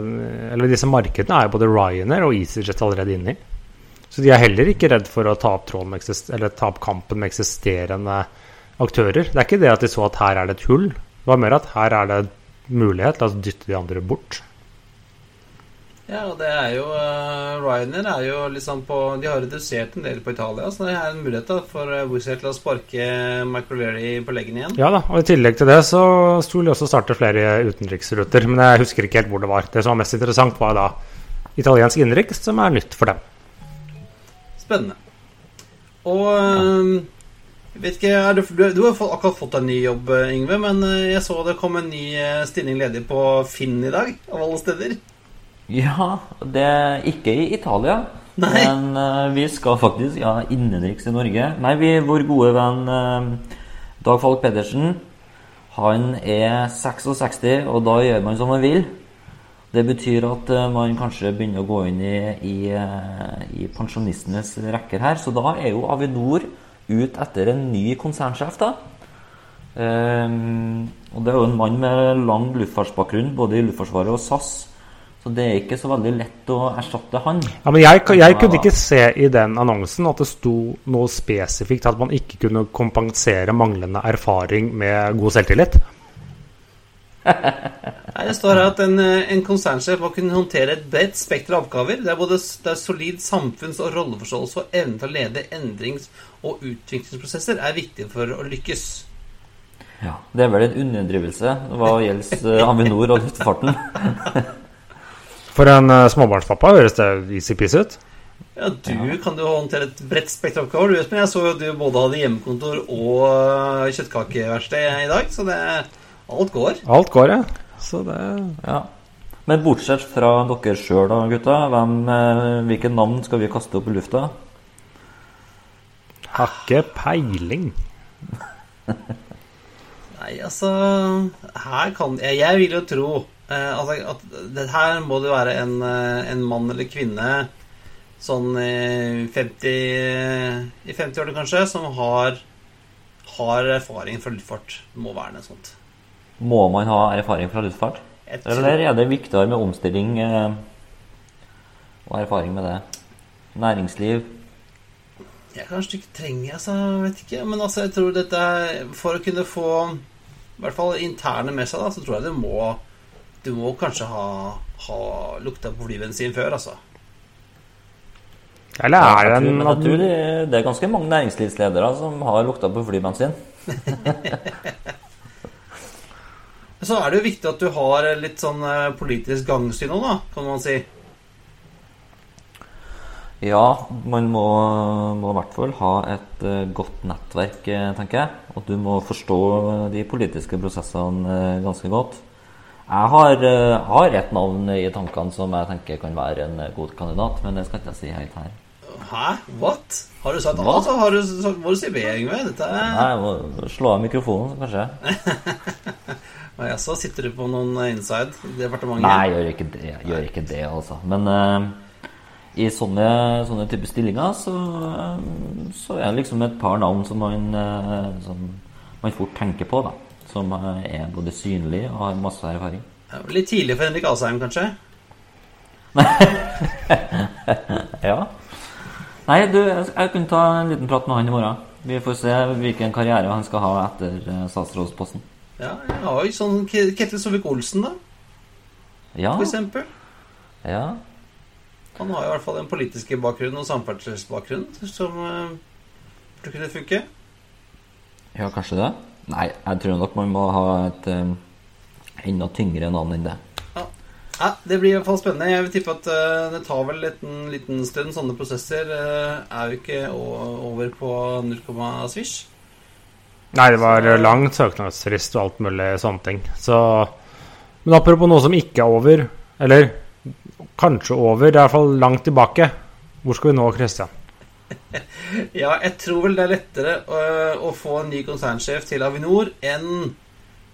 Eller disse markedene er jo både Ryanair og EasyJet allerede inne i. Så de er heller ikke redd for å ta opp, med eller ta opp kampen med eksisterende aktører. Det er ikke det at de så at her er det et hull. Det var mer at her er det mulighet, la oss dytte de andre bort. Ja, og det er jo uh, Ryanair er jo liksom på De har redusert en del på Italia, så det er en mulighet da for Wizz til å sparke Microleary på leggen igjen. Ja da, og i tillegg til det så skulle de også starte flere utenriksruter. Men jeg husker ikke helt hvor det var. Det som var mest interessant, var da italiensk innenriks, som er nytt for dem. Spennende. Og ja. vet ikke, du, du, du har akkurat fått en ny jobb, eh, Yngve, men jeg så det kom en ny stilling ledig på Finn i dag, av alle steder. Ja, det er ikke i Italia. Nei. Men uh, vi skal faktisk ja, innenriks i Norge. Nei, vi, vår gode venn uh, Dag Falk Pedersen, han er 66, og da gjør man som man vil. Det betyr at uh, man kanskje begynner å gå inn i, i, i pensjonistenes rekker her. Så da er jo Avinor ut etter en ny konsernsjef, da. Og det er jo en mann med lang luftfartsbakgrunn, både i Luftforsvaret og SAS. Så det er ikke så veldig lett å erstatte han. Ja, men jeg, jeg kunne ikke se i den annonsen at det sto noe spesifikt at man ikke kunne kompensere manglende erfaring med god selvtillit. Nei, Det står her at en, eh, en konsernsjef må kunne håndtere et bredt spekter av oppgaver. Det er både det er solid samfunns- og rolleforståelse og evne til å lede endrings- og utviklingsprosesser er viktig for å lykkes. Ja, Det er vel en underdrivelse hva gjelder eh, Avinor og luftfarten. For en uh, småbarnspappa høres det easy-peasy ut. Ja, Du kan jo håndtere et bredt spekter av oppgaver. Du men jeg så jo at du både hadde hjemmekontor og eh, kjøttkakeverksted i dag, så det, alt går. Alt går, ja. Så det Ja. Men bortsett fra dere sjøl, da, gutta. Hvem, eh, hvilke navn skal vi kaste opp i lufta? har ikke peiling. Nei, altså Her kan Jeg, jeg vil jo tro eh, altså, at det her må det være en, eh, en mann eller kvinne sånn i 50 I 50-årene kanskje, som har har erfaring fra luftfart. Det må være noe sånt. Må man ha erfaring fra luftfart? Tror- Eller er det viktigere med omstilling eh, og erfaring med det? Næringsliv? Jeg kanskje ikke trenger altså, jeg vet ikke. Men altså, jeg tror dette er For å kunne få i hvert fall interne med seg, da, så tror jeg det må Du må kanskje ha, ha lukta på flybensin før, altså. Eller er det en men jeg tror det, er ganske mange næringslivsledere som har lukta på flybensin. Så er det jo viktig at du har litt sånn eh, politisk gangsyn òg, da, kan man si. Ja, man må, må i hvert fall ha et eh, godt nettverk, eh, tenker jeg. Og du må forstå de politiske prosessene ganske godt. Jeg har, eh, har et navn i tankene som jeg tenker kan være en eh, god kandidat, men det skal ikke jeg si helt her. Hæ? What? Har du sagt A, Hva? så har du, må du si B, Yngve. Dette er Nei, jeg må slå av mikrofonen, kanskje. Og ja, så sitter du på noen inside i departementet. Nei, jeg gjør ikke det, jeg gjør ikke det altså. Men uh, i sånne, sånne type stillinger så, så er det liksom et par navn som man, uh, som man fort tenker på, da. Som eh, er både synlig og har masse erfaring. Litt tidlig for Henrik Asheim, kanskje? Ja. Nei, du, jeg kunne ta en liten prat med han i morgen. Vi får se hvilken karriere han skal ha etter eh, statsrådsposten. Ja, jeg har jo sånn Ke- Ketil Solvik-Olsen, da, Ja. for eksempel. ja. Han har i hvert fall den politiske bakgrunnen og samferdselsbakgrunnen som uh, burde kunne funke. Ja, kanskje det? Nei, jeg tror nok man må ha et um, enda tyngre navn enn det. Ja, Det blir i hvert fall spennende. Jeg vil tippe at uh, det tar vel en liten stund. Sånne prosesser uh, er jo ikke over på 0, svisj. Nei, det var Så, lang søknadsfrist og alt mulig sånne ting. Så Men apropos noe som ikke er over, eller kanskje over, det er i hvert fall langt tilbake. Hvor skal vi nå, Christian? Ja, jeg tror vel det er lettere å, å få en ny konsernsjef til Avinor enn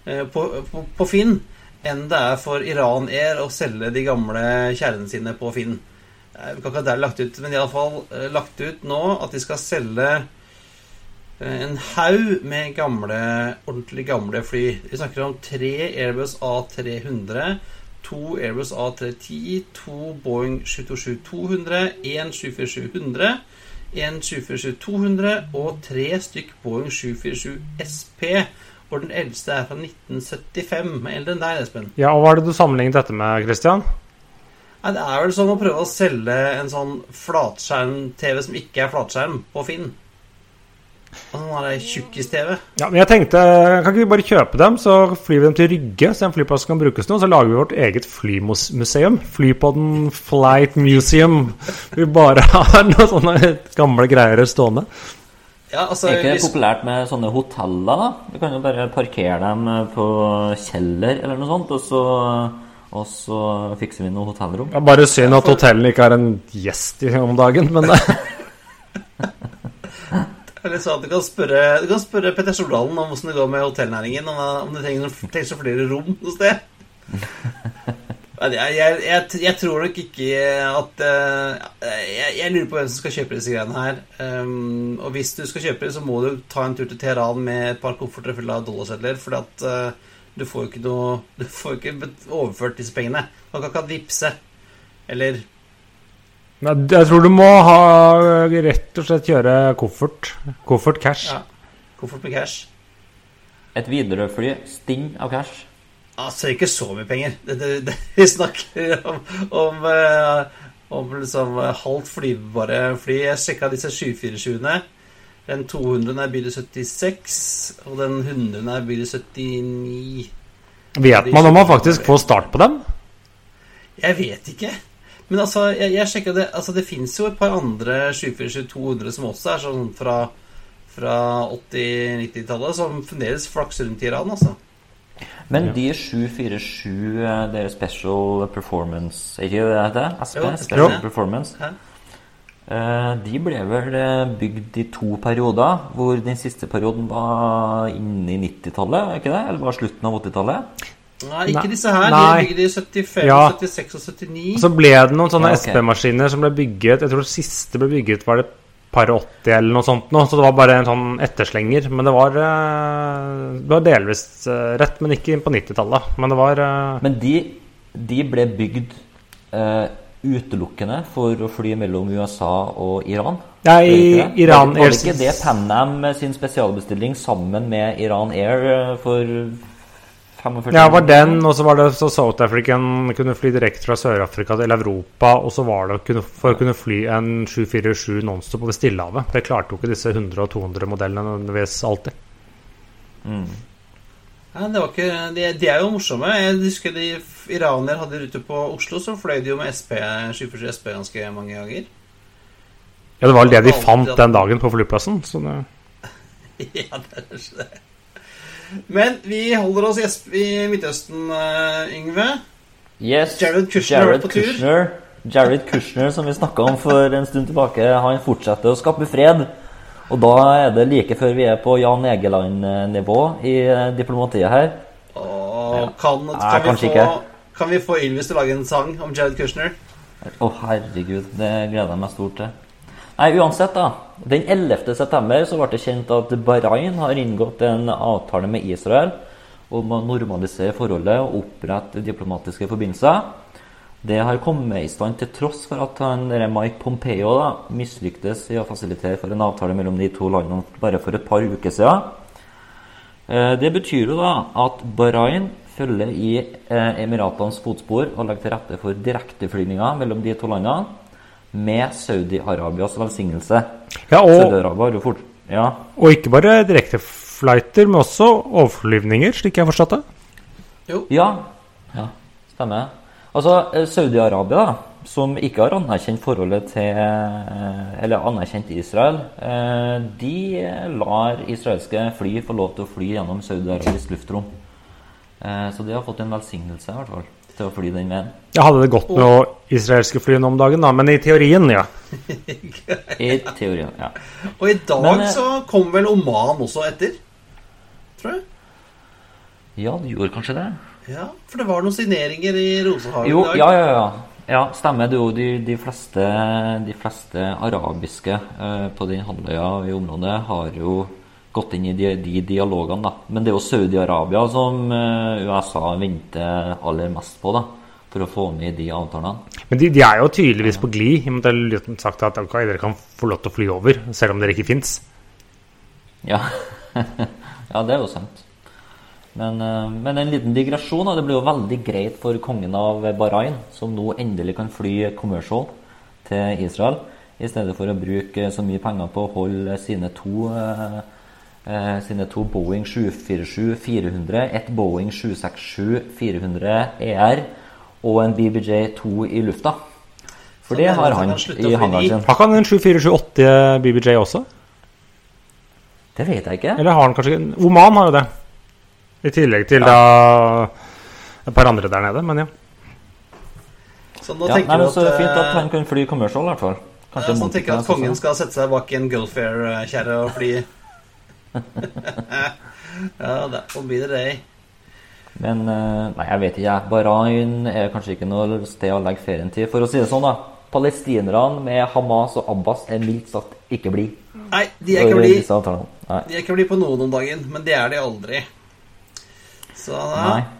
eh, på, på, på Finn enn det er for Iran Air å selge de gamle kjerrene sine på Finn. Jeg kan ikke det er lagt ut, men iallfall uh, lagt ut nå at de skal selge en haug med gamle, ordentlig gamle fly. Vi snakker om tre Airbus A300, to Airbus A310, to Boeing 727-200, én 747-100 en 747-200 og tre stykk Boeing 747 SP. Hvor den eldste er fra 1975. Eldre enn deg, Espen. Ja, og Hva er det du sammenlignet dette med, Christian? Nei, det er vel som å prøve å selge en sånn flatskjerm-TV som ikke er flatskjerm, på Finn. Og sånn tjukkis-TV. Ja, men jeg tenkte, Kan ikke vi bare kjøpe dem, så flyr vi dem til Rygge, så en flyplass kan brukes nå, så lager vi vårt eget flymuseum. Flypodden Flight Museum. Vi bare har noen sånne gamle greier stående. Ja, altså Er ikke det populært med sånne hoteller, da? Du kan jo bare parkere dem på Kjeller eller noe sånt, og så, og så fikser vi noe hotellrom. Ja, bare synd at hotellene ikke har en gjest om dagen, men eller så at du kan spørre Du kan spørre Petter Stordalen om hvordan det går med hotellnæringen. Om, om det trenger trengs flere rom noe sted. Jeg, jeg, jeg, jeg tror nok ikke at eh, jeg, lurer på hvem som skal kjøpe disse greiene her. Um, og hvis du skal kjøpe det, så må du ta en tur til Teheran med et par kofferter fulle av dollarsedler. For at eh, du får jo ikke noe Du får ikke overført disse pengene. Du kan ikke vippse. Eller men jeg tror du må ha rett og slett kjøre koffert. Koffert cash. ja, koffert med cash. Et Widerøe-fly sting av cash. Altså, ikke så mye penger. Det, det, det, vi snakker om, om, eh, om liksom eh, halvt flyvbare fly. Jeg sjekka disse 747-ene. Den 200 er bil 76, og den 100 er bil 79. Vet man om man faktisk får start på dem? Jeg vet ikke. Men altså, jeg, jeg sjekket det Altså, det fins jo et par andre 747-200 som også er sånn fra, fra 80-90-tallet, som fremdeles flakser rundt i Iran, altså. Men de 747, det deres Special Performance Er ikke det det heter? SP? Special jo. Performance. Hæ? Eh, De ble vel eh, bygd i to perioder, hvor den siste perioden var inne i 90-tallet, ikke det? Eller var slutten av 80-tallet? Nei, ikke disse her. De Nei. er bygd i 75, Ja. 76 og 79. Og så ble det noen sånne Ja, okay. SP-maskiner som ble bygget Jeg tror det siste ble bygget var det par 80 eller noe sånt nå, så det var bare en sånn etterslenger. Men det var, eh, det var delvis eh, rett, men ikke på 90-tallet. Men det var eh, Men de, de ble bygd uh, utelukkende for å fly mellom USA og Iran? Ja, i? Iran Air var det ikke det Pan Am sin spesialbestilling sammen med Iran Air for 45 Ja, var den, og så var det så South African kunne fly direkte fra Sør-Afrika til Europa, og så var det for å kunne fly en 747 nonstop over Stillehavet. Det klarte jo ikke disse 100 og 200 modellene nødvendigvis alltid. Mm. Ja, det var ikke, de, de er jo morsomme. Jeg husker de iranere hadde rute på Oslo, så fløy de jo med SP, 747 SP ganske mange ganger. Ja, det var vel det de fant den dagen på flyplassen. Så det, ja, det er kanskje det. Men vi holder oss i, Midtøsten, eh, Yngve. Yes, Jared Kushner Jared på tur. Kushner, Jared Kushner, som vi snakka om for en stund tilbake, han fortsetter å skape fred. Og da er det like før vi er på Jan Egeland-nivå i eh, diplomatiet her. Åh, kan, Nei, kan, vi få, ikke. kan vi få Ylvis til å lage en sang om Jared Kushner? Å, herregud. Det gleder jeg meg stort til. Nei, uansett, da. Den 11. september så ble det kjent at Bahrain har inngått en avtale med Israel om å normalisere forholdet og opprette diplomatiske forbindelser. Det har kommet i stand til tross for at han, Mike Pompeo da, mislyktes i å fasilitere for en avtale mellom de to landene bare for et par uker siden. Eh, Det betyr jo da at Bahrain følger i eh, Emiratenes fotspor og legger til rette for direkteflygninger mellom de to landene med Saudi-Arabias velsignelse. Ja, og, jo fort... Ja. og ikke bare direkteflighter, men også overflyvninger, slik jeg forstod forstått det. Ja, ja stemmer. Altså, eh, Saudi-Arabia, som ikke har anerkjent forholdet til eh, Eller anerkjent Israel, eh, de lar israelske fly få lov til å fly gjennom Saudi-Arabisk luftrom. Eh, Så de har fått en velsignelse, i hvert fall, til å fly den veien. Jeg hadde det godt med å israelske fly nå om dagen, da, men i teorien, ja. I teorien, ja. Og i dag Men, eh, så kom vel Oman også etter? Tror jeg. Ja, det gjorde kanskje det? Ja, For det var noen signeringer i Rosehagen Jo, i dag. ja, ja, ja. Ja, stemmer. Det er jo de, de, fleste, de fleste arabiske eh, på den halvøya i området har jo gått inn i de, de dialogene, da. Men det er jo Saudi-Arabia som eh, USA venter aller mest på, da. For å få med de avtalene. Men de, de er jo tydeligvis på glid. I og med at det er sagt at okay, dere kan få lov til å fly over, selv om dere ikke fins. Ja. ja, det er jo sant. Men, eh, men en liten digresjon. Det blir jo veldig greit for kongen av Bahrain, som nå endelig kan fly commercial til Israel, i stedet for å bruke så mye penger på å holde sine to eh, eh, sine to Boeing 747-400, et Boeing 767-400 ER og en BBJ-2 i lufta. For det har han i hangaren sin. Har ikke han en 747-80 BBJ også? Det vet jeg ikke. Eller har han kanskje Oman har jo det. I tillegg til da et par andre der nede, men ja. Så nå Ja, tenker nei, du at, så fint at eh, han kan fly commercial, i hvert fall. ja, Kanskje så han tenker at kongen skal sette seg bak en Gulfair-kjerre og fly. ja, derfor blir det det. Men eh, nei, jeg vet ikke. Bahrain er kanskje ikke noe sted å legge ferien til. For å si det sånn, da. Palestinerne med Hamas og Abbas er mildt sagt ikke blide. Nei, de er ikke for blid disse avtalene. Nei. De er ikke blide på noen om dagen, men det er de aldri. Så, da Nei.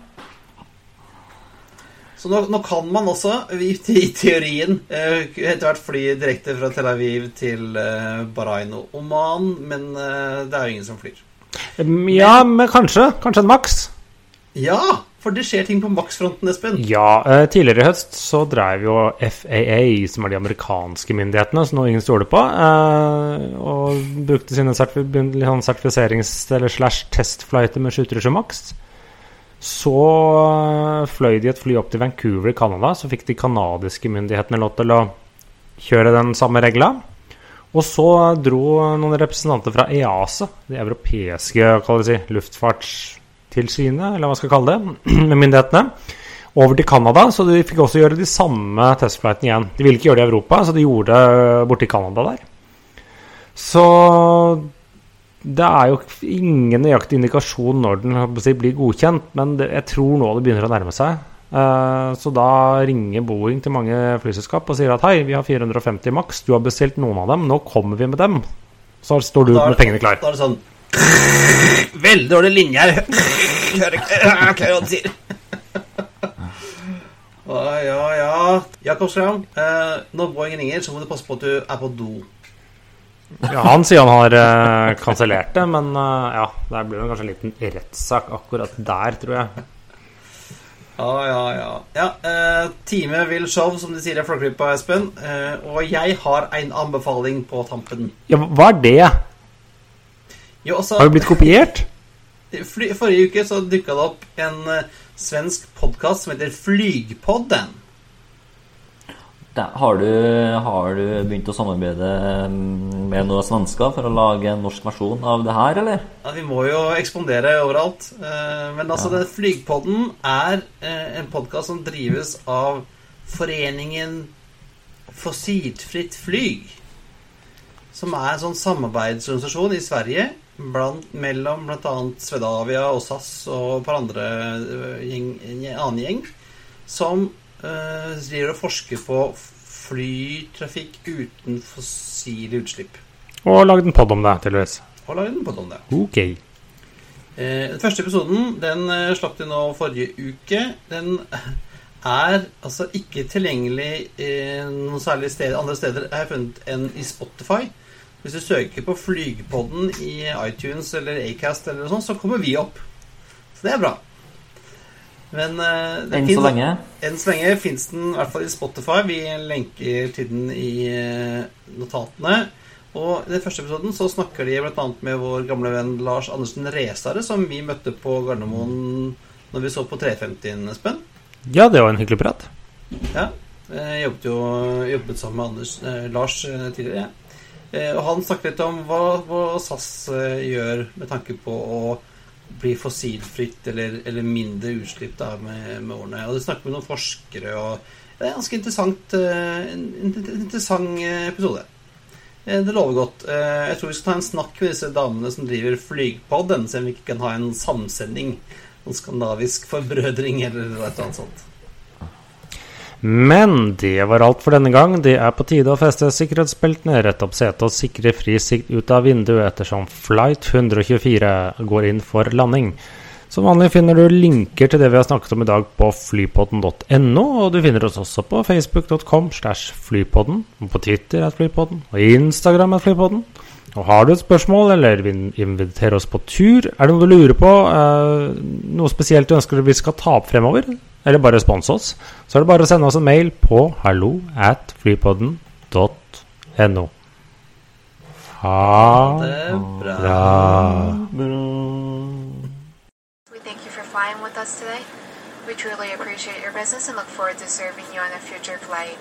Så nå, nå kan man også, i, i teorien, eh, etter hvert fly direkte fra Tel Aviv til eh, Bahrain og Oman, men eh, det er jo ingen som flyr. Ja, men kanskje. Kanskje en maks. Ja, for det skjer ting på maksfronten, Espen. Ja, eh, tidligere i høst så drev jo FAA, som er de amerikanske myndighetene, som nå ingen stoler på, eh, og brukte sine sertif sånn sertifiserings- eller slash testflighter med 737 Max. Så fløy de et fly opp til Vancouver i Canada, så fikk de canadiske myndighetene lov til å kjøre den samme regla. Og så dro noen representanter fra EASA, det europeiske skal si, luftfartstilsynet, eller hva skal jeg kalle det, med myndighetene, over til Canada. Så de fikk også gjøre de samme testflightene igjen. De ville ikke gjøre det i Europa, så de gjorde det borti Canada der. Så det er jo ingen nøyaktig indikasjon når den si, blir godkjent, men det, jeg tror nå det begynner å nærme seg. Uh, så da ringer Boeing til mange flyselskap og sier at hei, vi har 450 maks, du har bestilt noen av dem, nå kommer vi med dem. Så står du Da med pengene klar. Da er det sånn Veldig dårlig linje her. Hører ikke hva du sier. Ja, ja. Jakob Strand, eh, når Boeing ringer, så må du passe på at du er på do. Ja, han sier han har uh, kansellert det, men uh, ja, der blir det kanskje en liten rettssak akkurat der, tror jeg. Ja, ja, ja. ja uh, time vil show, som de sier i Flåklypa, Espen. Uh, og jeg har en anbefaling på tampen. Ja, hva er det? Jo, altså, Har du blitt kopiert? Forrige uke så dukka det opp en eh, svensk podkast som heter Flygpodden. Har, du, har du begynt å samarbeide mm, med noen svensker for å lage en norsk versjon av det her, eller? Ja, Vi må jo ekspandere overalt. Eh, Men altså, den Flygpodden er eh, en podkast som drives av foreningen Fossilfritt flyg. Som er en sånn samarbeidsorganisasjon i Sverige blant, mellom bl.a. Svedavia og SAS og et par andre eh, gjeng, annen gjeng. Som uh, driver og forsker på flytrafikk uten fossile utslipp. Og lagd en pod om det, tydeligvis. Og lagd en podd om det. Ok. Uh, den første episoden den uh, slapp de nå forrige uke. Den er altså ikke tilgjengelig eh, noen særlig sted, andre steder jeg har funnet enn i Spotify. Hvis du søker på Flygpodden i iTunes eller Acast, eller noe sånt, så kommer vi opp. Så det er bra. Men uh, det Enn så lenge. enn så lenge fins den i hvert fall i Spotify. Vi lenker til den i eh, notatene. Og i den første episoden så snakker de bl.a. med vår gamle venn Lars Andersen Resare, som vi møtte på Gardermoen når vi så på 350, Espen. Ja, det var en hyggelig prat. Ja. Jeg jobbet jo jobbet sammen med Anders, eh, Lars eh, tidligere. Ja. Eh, og han snakket litt om hva, hva SAS eh, gjør med tanke på å bli fossilfritt eller, eller mindre utslipp da, med, med årene. Og det snakker med noen forskere, og det er en ganske interessant, eh, en, interessant eh, episode. Eh, Det lover godt. Jeg tror vi skal ta en snakk med disse damene som driver Flygpodden, se om vi ikke kan ha en samsending. Noen skandinavisk forbrødring eller noe sånt. Men det var alt for denne gang. Det er på tide å feste sikkerhetsbeltene, rette opp setet og sikre fri sikt ut av vinduet ettersom flight 124 går inn for landing. Som vanlig finner du linker til det vi har snakket om i dag på flypodden.no, og du finner oss også på facebook.com slash flypodden, på Twitter at flypodden, og Instagram at flypodden. Og har du et spørsmål, eller vil invitere oss på tur, er det noe du lurer på, eh, noe spesielt du ønsker vi skal ta opp fremover, eller bare sponse oss, så er det bare å sende oss en mail på hallo at flypodden.no. Ha Det bra. bra. We thank you for flying with us today. We truly appreciate your business and look forward to serving you on a future flight.